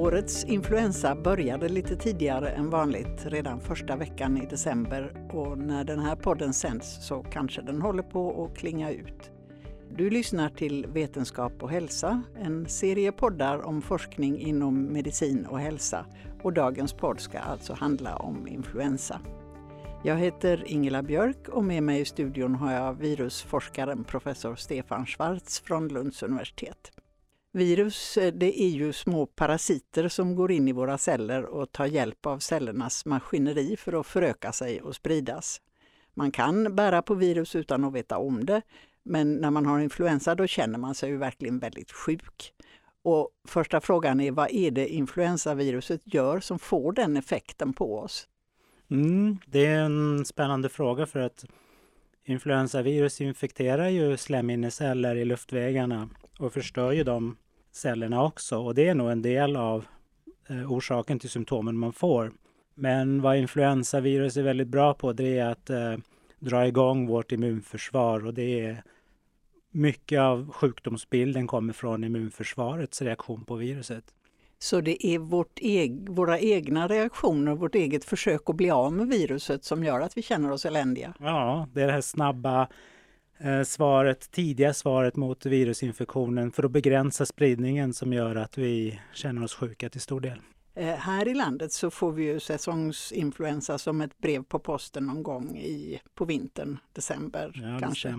Årets influensa började lite tidigare än vanligt, redan första veckan i december och när den här podden sänds så kanske den håller på att klinga ut. Du lyssnar till Vetenskap och hälsa, en serie poddar om forskning inom medicin och hälsa och dagens podd ska alltså handla om influensa. Jag heter Ingela Björk och med mig i studion har jag virusforskaren professor Stefan Schwarz från Lunds universitet. Virus eh, det är ju små parasiter som går in i våra celler och tar hjälp av cellernas maskineri för att föröka sig och spridas. Man kan bära på virus utan att veta om det, men när man har influensa då känner man sig ju verkligen väldigt sjuk. Och första frågan är vad är det influensaviruset gör som får den effekten på oss? Mm, det är en spännande fråga för att influensavirus infekterar ju slemhinneceller i luftvägarna och förstör ju de cellerna också. Och det är nog en del av eh, orsaken till symptomen man får. Men vad influensavirus är väldigt bra på det är att eh, dra igång vårt immunförsvar och det är mycket av sjukdomsbilden kommer från immunförsvarets reaktion på viruset. Så det är vårt eg våra egna reaktioner, vårt eget försök att bli av med viruset som gör att vi känner oss eländiga? Ja, det är det här snabba svaret, tidiga svaret mot virusinfektionen för att begränsa spridningen som gör att vi känner oss sjuka till stor del. Eh, här i landet så får vi ju säsongsinfluensa som ett brev på posten någon gång i, på vintern, december Ja, kanske.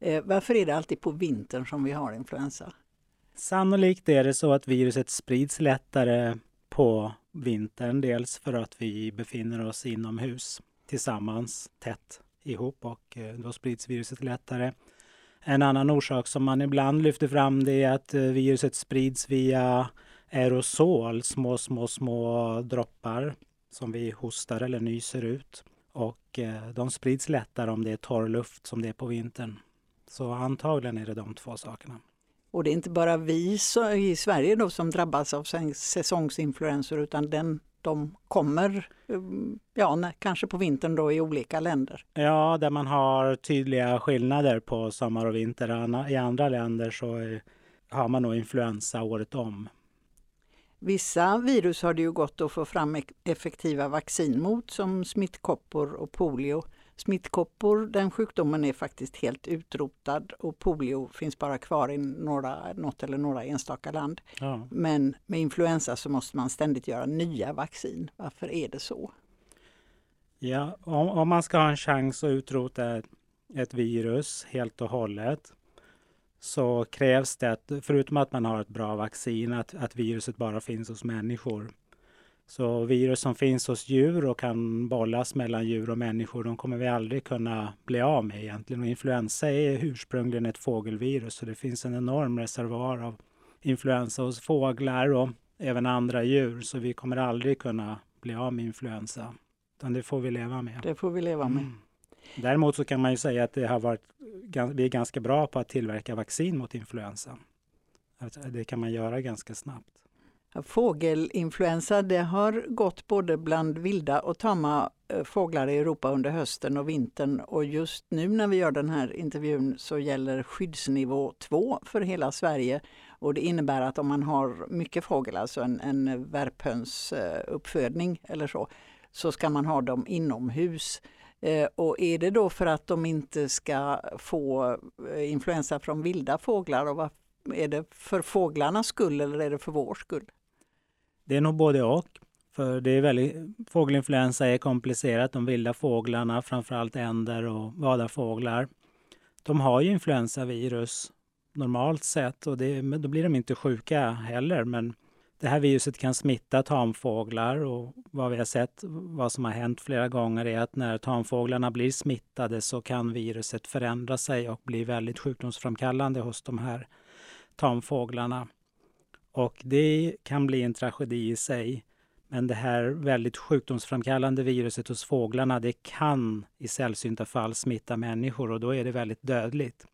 Eh, varför är det alltid på vintern som vi har influensa? Sannolikt är det så att viruset sprids lättare på vintern. Dels för att vi befinner oss inomhus tillsammans tätt ihop och eh, då sprids viruset lättare. En annan orsak som man ibland lyfter fram det är att eh, viruset sprids via aerosol, små, små, små droppar som vi hostar eller nyser ut. Och eh, de sprids lättare om det är torr luft som det är på vintern. Så antagligen är det de två sakerna. Och det är inte bara vi i Sverige då som drabbas av säsongsinfluensor utan den, de kommer, um, ja kanske på vintern då i olika länder. Ja, där man har tydliga skillnader på sommar och vinter. I andra länder så har man nog influensa året om. Vissa virus har det ju gått att få fram ek- effektiva vaccin mot som smittkoppor och polio. Smittkoppor, den sjukdomen är faktiskt helt utrotad och polio finns bara kvar i några, något eller några enstaka land. Ja. Men med influensa så måste man ständigt göra nya vaccin. Varför är det så? Ja, om, om man ska ha en chans att utrota ett, ett virus helt och hållet så krävs det, att, förutom att man har ett bra vaccin, att, att viruset bara finns hos människor. Så virus som finns hos djur och kan bollas mellan djur och människor, de kommer vi aldrig kunna bli av med egentligen. Och influensa är ursprungligen ett fågelvirus, så det finns en enorm reservoar av influensa hos fåglar och även andra djur, så vi kommer aldrig kunna bli av med influensa. Utan det får vi leva med. Det får vi leva med. Mm. Däremot så kan man ju säga att det har varit, vi är ganska bra på att tillverka vaccin mot influensa. Det kan man göra ganska snabbt. Fågelinfluensa det har gått både bland vilda och tama eh, fåglar i Europa under hösten och vintern och just nu när vi gör den här intervjun så gäller skyddsnivå 2 för hela Sverige och det innebär att om man har mycket fågel, alltså en, en värphönsuppfödning eh, eller så, så ska man ha dem inomhus. Eh, och är det då för att de inte ska få influensa från vilda fåglar och vad, är det för fåglarnas skull eller är det för vår skull? Det är nog både och. För det är väldigt, fågelinfluensa är komplicerat. De vilda fåglarna, framförallt änder och vadarfåglar, de har ju influensavirus normalt sett och det, då blir de inte sjuka heller. Men det här viruset kan smitta tamfåglar och vad vi har sett, vad som har hänt flera gånger är att när tamfåglarna blir smittade så kan viruset förändra sig och bli väldigt sjukdomsframkallande hos de här tamfåglarna. Och det kan bli en tragedi i sig. Men det här väldigt sjukdomsframkallande viruset hos fåglarna, det kan i sällsynta fall smitta människor och då är det väldigt dödligt.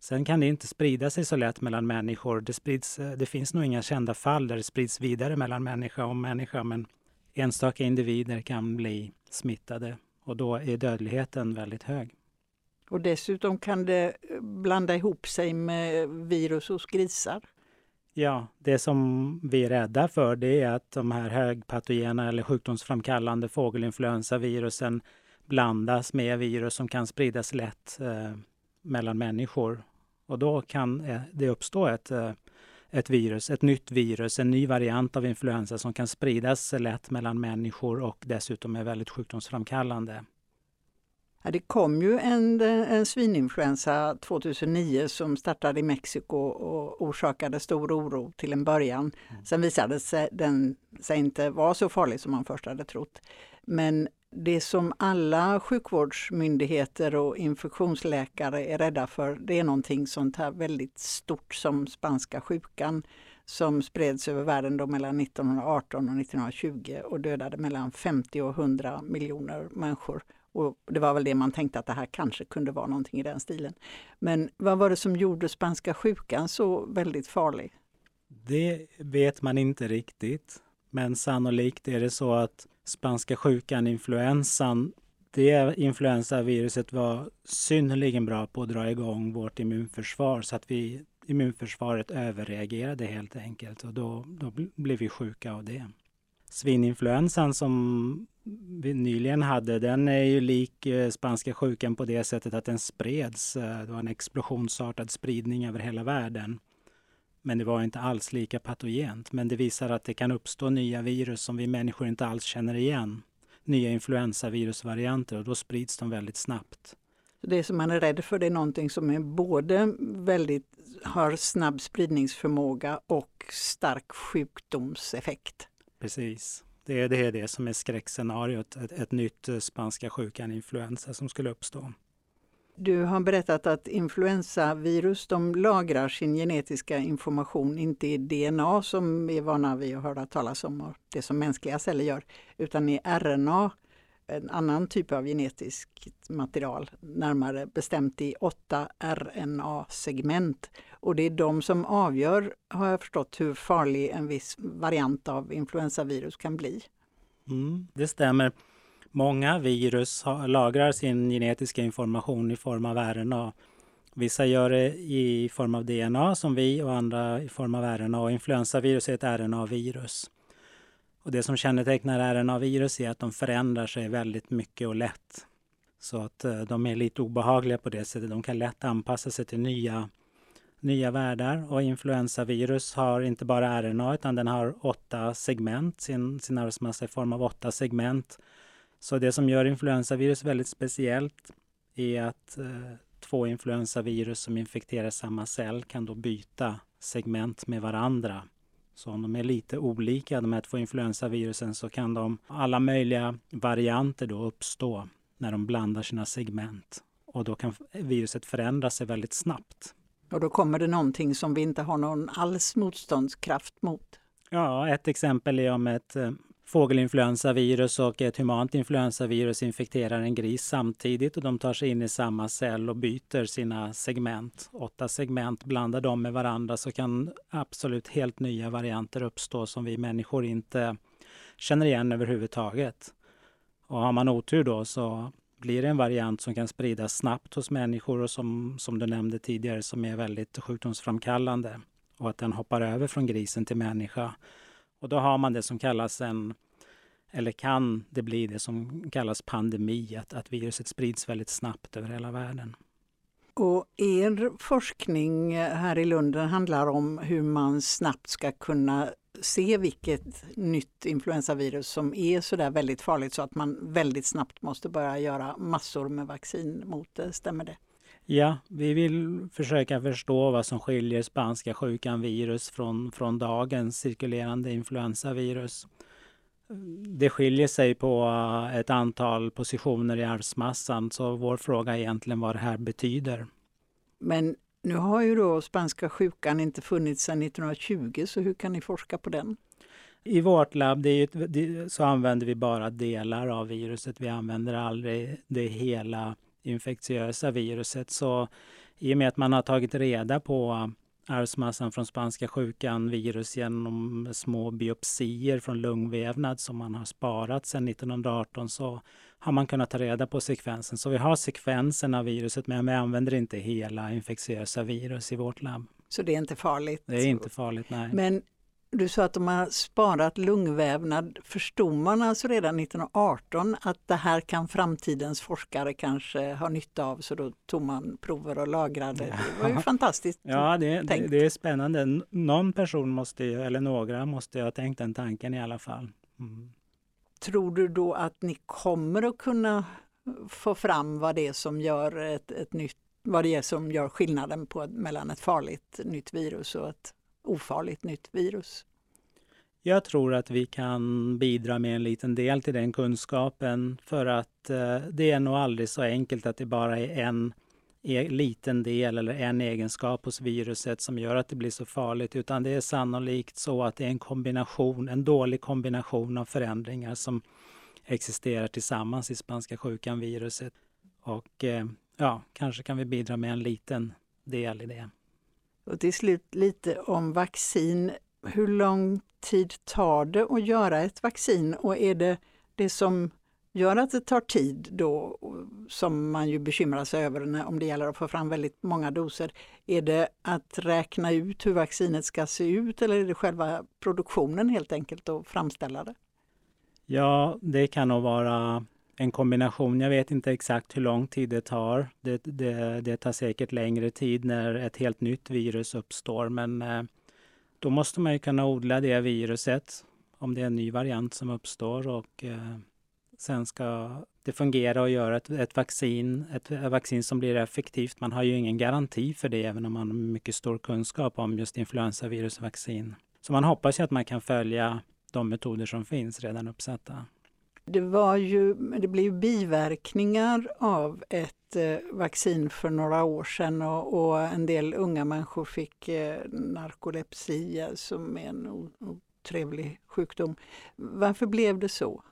Sen kan det inte sprida sig så lätt mellan människor. Det, sprids, eh, det finns nog inga kända fall där det sprids vidare mellan människa och människa, men enstaka individer kan bli smittade och då är dödligheten väldigt hög. Och dessutom kan det eh, blanda ihop sig med eh, virus hos grisar. Ja, det som vi är rädda för det är att de här högpatogena eller sjukdomsframkallande fågelinfluensavirusen blandas med virus som kan spridas lätt eh, mellan människor. Och då kan eh, det uppstå ett, eh, ett virus, ett nytt virus, en ny variant av influensa som kan spridas lätt mellan människor och dessutom är väldigt sjukdomsframkallande. Ja, det kom ju en, en svininfluensa 2009 som startade i Mexiko och orsakade stor oro till en början. Mm. Sen visade sig den sig inte vara så farlig som man först hade trott. Men det som alla sjukvårdsmyndigheter och infektionsläkare är rädda för, det är någonting sånt här väldigt stort som spanska sjukan som spreds över världen då mellan 1918 och 1920 och dödade mellan 50 och 100 miljoner människor. Och det var väl det man tänkte att det här kanske kunde vara någonting i den stilen. Men vad var det som gjorde spanska sjukan så väldigt farlig? Det vet man inte riktigt. Men sannolikt är det så att spanska sjukan, influensan, det influensaviruset var synnerligen bra på att dra igång vårt immunförsvar så att vi, immunförsvaret överreagerade helt enkelt och då, då blev vi sjuka av det. Svininfluensan som vi nyligen hade, den är ju lik eh, spanska sjukan på det sättet att den spreds. Eh, det var en explosionsartad spridning över hela världen. Men det var inte alls lika patogent. Men det visar att det kan uppstå nya virus som vi människor inte alls känner igen. Nya influensavirusvarianter och då sprids de väldigt snabbt. Det som man är rädd för det är någonting som är både väldigt, har snabb spridningsförmåga och stark sjukdomseffekt. Precis. Det är det, är det som är skräckscenariot, ett, ett nytt eh, spanska sjukan influensa som skulle uppstå. Du har berättat att influensavirus de lagrar sin genetiska information inte i DNA som vi är vana vid att höra talas om, och det som mänskliga celler gör, utan i RNA, en annan typ av genetiskt material, närmare bestämt i åtta RNA-segment. Och det är de som avgör, har jag förstått, hur farlig en viss variant av influensavirus kan bli. Mm, det stämmer. Många virus lagrar sin genetiska information i form av RNA. Vissa gör det i form av DNA som vi och andra i form av RNA. Influensavirus är ett RNA-virus. Och det som kännetecknar RNA-virus är att de förändrar sig väldigt mycket och lätt. Så att eh, de är lite obehagliga på det sättet. De kan lätt anpassa sig till nya, nya världar. Och influensavirus har inte bara RNA utan den har åtta segment, sin, sin arvsmassa i form av åtta segment. Så det som gör influensavirus väldigt speciellt är att eh, två influensavirus som infekterar samma cell kan då byta segment med varandra. Så om de är lite olika, de här två influensavirusen, så kan de alla möjliga varianter då uppstå när de blandar sina segment. Och då kan viruset förändra sig väldigt snabbt. Och då kommer det någonting som vi inte har någon alls motståndskraft mot. Ja, ett exempel är om ett eh, fågelinfluensavirus och ett humant influensavirus infekterar en gris samtidigt och de tar sig in i samma cell och byter sina segment. Åtta segment, blandar dem med varandra så kan absolut helt nya varianter uppstå som vi människor inte känner igen överhuvudtaget. Och har man otur då så blir det en variant som kan spridas snabbt hos människor och som, som du nämnde tidigare som är väldigt sjukdomsframkallande och att den hoppar över från grisen till människa. Och då har man det som kallas en, eller kan det bli det som kallas pandemi, att, att viruset sprids väldigt snabbt över hela världen. Och er forskning här i Lund handlar om hur man snabbt ska kunna se vilket nytt influensavirus som är sådär väldigt farligt så att man väldigt snabbt måste börja göra massor med vaccin mot det. Stämmer det? Ja, vi vill försöka förstå vad som skiljer spanska sjukan virus från, från dagens cirkulerande influensavirus. Det skiljer sig på ett antal positioner i arvsmassan så vår fråga är egentligen vad det här betyder. Men nu har ju då spanska sjukan inte funnits sedan 1920 så hur kan ni forska på den? I vårt labb det ett, så använder vi bara delar av viruset. Vi använder aldrig det hela infektiösa viruset. Så i och med att man har tagit reda på arvsmassan från spanska sjukan virus genom små biopsier från lungvävnad som man har sparat sedan 1918 så har man kunnat ta reda på sekvensen. Så vi har sekvensen av viruset men vi använder inte hela infektiösa virus i vårt labb. Så det är inte farligt? Det är inte farligt, nej. Men du sa att de har sparat lungvävnad. Förstod man alltså redan 1918 att det här kan framtidens forskare kanske ha nytta av så då tog man prover och lagrade. Det var ju fantastiskt Ja, det, det, det, är spännande. Någon person måste ju, eller några måste ju ha tänkt den tanken i alla fall. Mm. Tror du då att ni kommer att kunna få fram vad det är som gör ett, ett nytt vad det är som gör skillnaden på, mellan ett farligt nytt virus och ett ofarligt nytt virus? Jag tror att vi kan bidra med en liten del till den kunskapen för att eh, det är nog aldrig så enkelt att det bara är en e liten del eller en egenskap hos viruset som gör att det blir så farligt utan det är sannolikt så att det är en kombination, en dålig kombination av förändringar som existerar tillsammans i spanska sjukan-viruset. Och eh, ja, kanske kan vi bidra med en liten del i det. Och till slut lite om vaccin. Hur lång tid tar det att göra ett vaccin och är det det som gör att det tar tid då, som man ju bekymrar sig över när, om det gäller att få fram väldigt många doser, är det att räkna ut hur vaccinet ska se ut eller är det själva produktionen helt enkelt och framställa det? Ja, det kan nog vara en kombination. Jag vet inte exakt hur lång tid det tar. Det, det, det tar säkert längre tid när ett helt nytt virus uppstår, men eh, då måste man ju kunna odla det viruset om det är en ny variant som uppstår och eh, sen ska det fungera och göra ett, ett, vaccin, ett vaccin som blir effektivt. Man har ju ingen garanti för det även om man har mycket stor kunskap om just influensavirusvaccin. Så man hoppas ju att man kan följa de metoder som finns redan uppsatta. Det, var ju, det blev biverkningar av ett eh, vaccin för några år sedan och, och en del unga människor fick eh, narkolepsi alltså, som är en otrevlig sjukdom. Varför blev det så?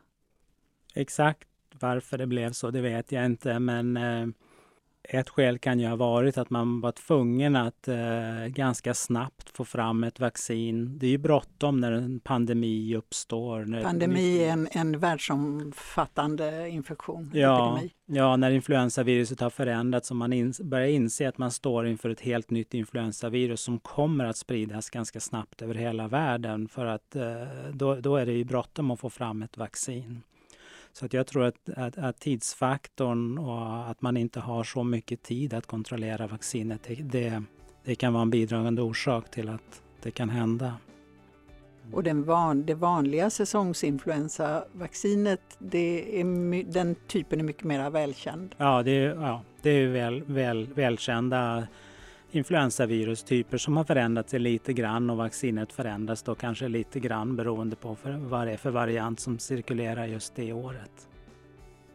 Exakt varför det blev så, det vet jag inte, men eh, ett skäl kan ju ha varit att man var tvungen att eh, ganska snabbt få fram ett vaccin. Det är ju bråttom när en pandemi uppstår. Pandemi är en, en världsomfattande infektion. Ja, epidemi. ja, när influensaviruset har förändrats och man in, börjar inse att man står inför ett helt nytt influensavirus som kommer att spridas ganska snabbt över hela världen. För att eh, då, då är det ju bråttom att få fram ett vaccin. Så att jag tror att, att, att, tidsfaktorn och att man inte har så mycket tid att kontrollera vaccinet, det, det kan vara en bidragande orsak till att det kan hända. Och den van, det vanliga säsongsinfluensavaccinet, det är, den typen är mycket mer välkänd? Ja, det är, ja, det är väl, väl, välkända influensavirustyper som har förändrats lite grann och vaccinet förändras då kanske lite grann beroende på vad det är för variant som cirkulerar just det året.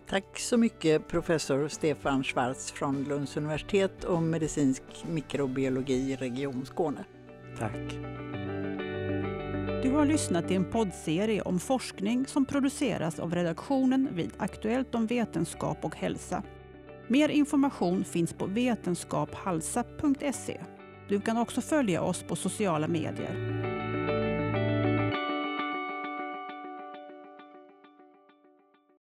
Tack så mycket professor Stefan Schwarz från Lunds universitet och medicinsk mikrobiologi i Region Skåne. Tack. Du har lyssnat till en poddserie om forskning som produceras av redaktionen vid Aktuellt om vetenskap och hälsa Mer information finns på vetenskaphalsa.se. Du kan också följa oss på sociala medier.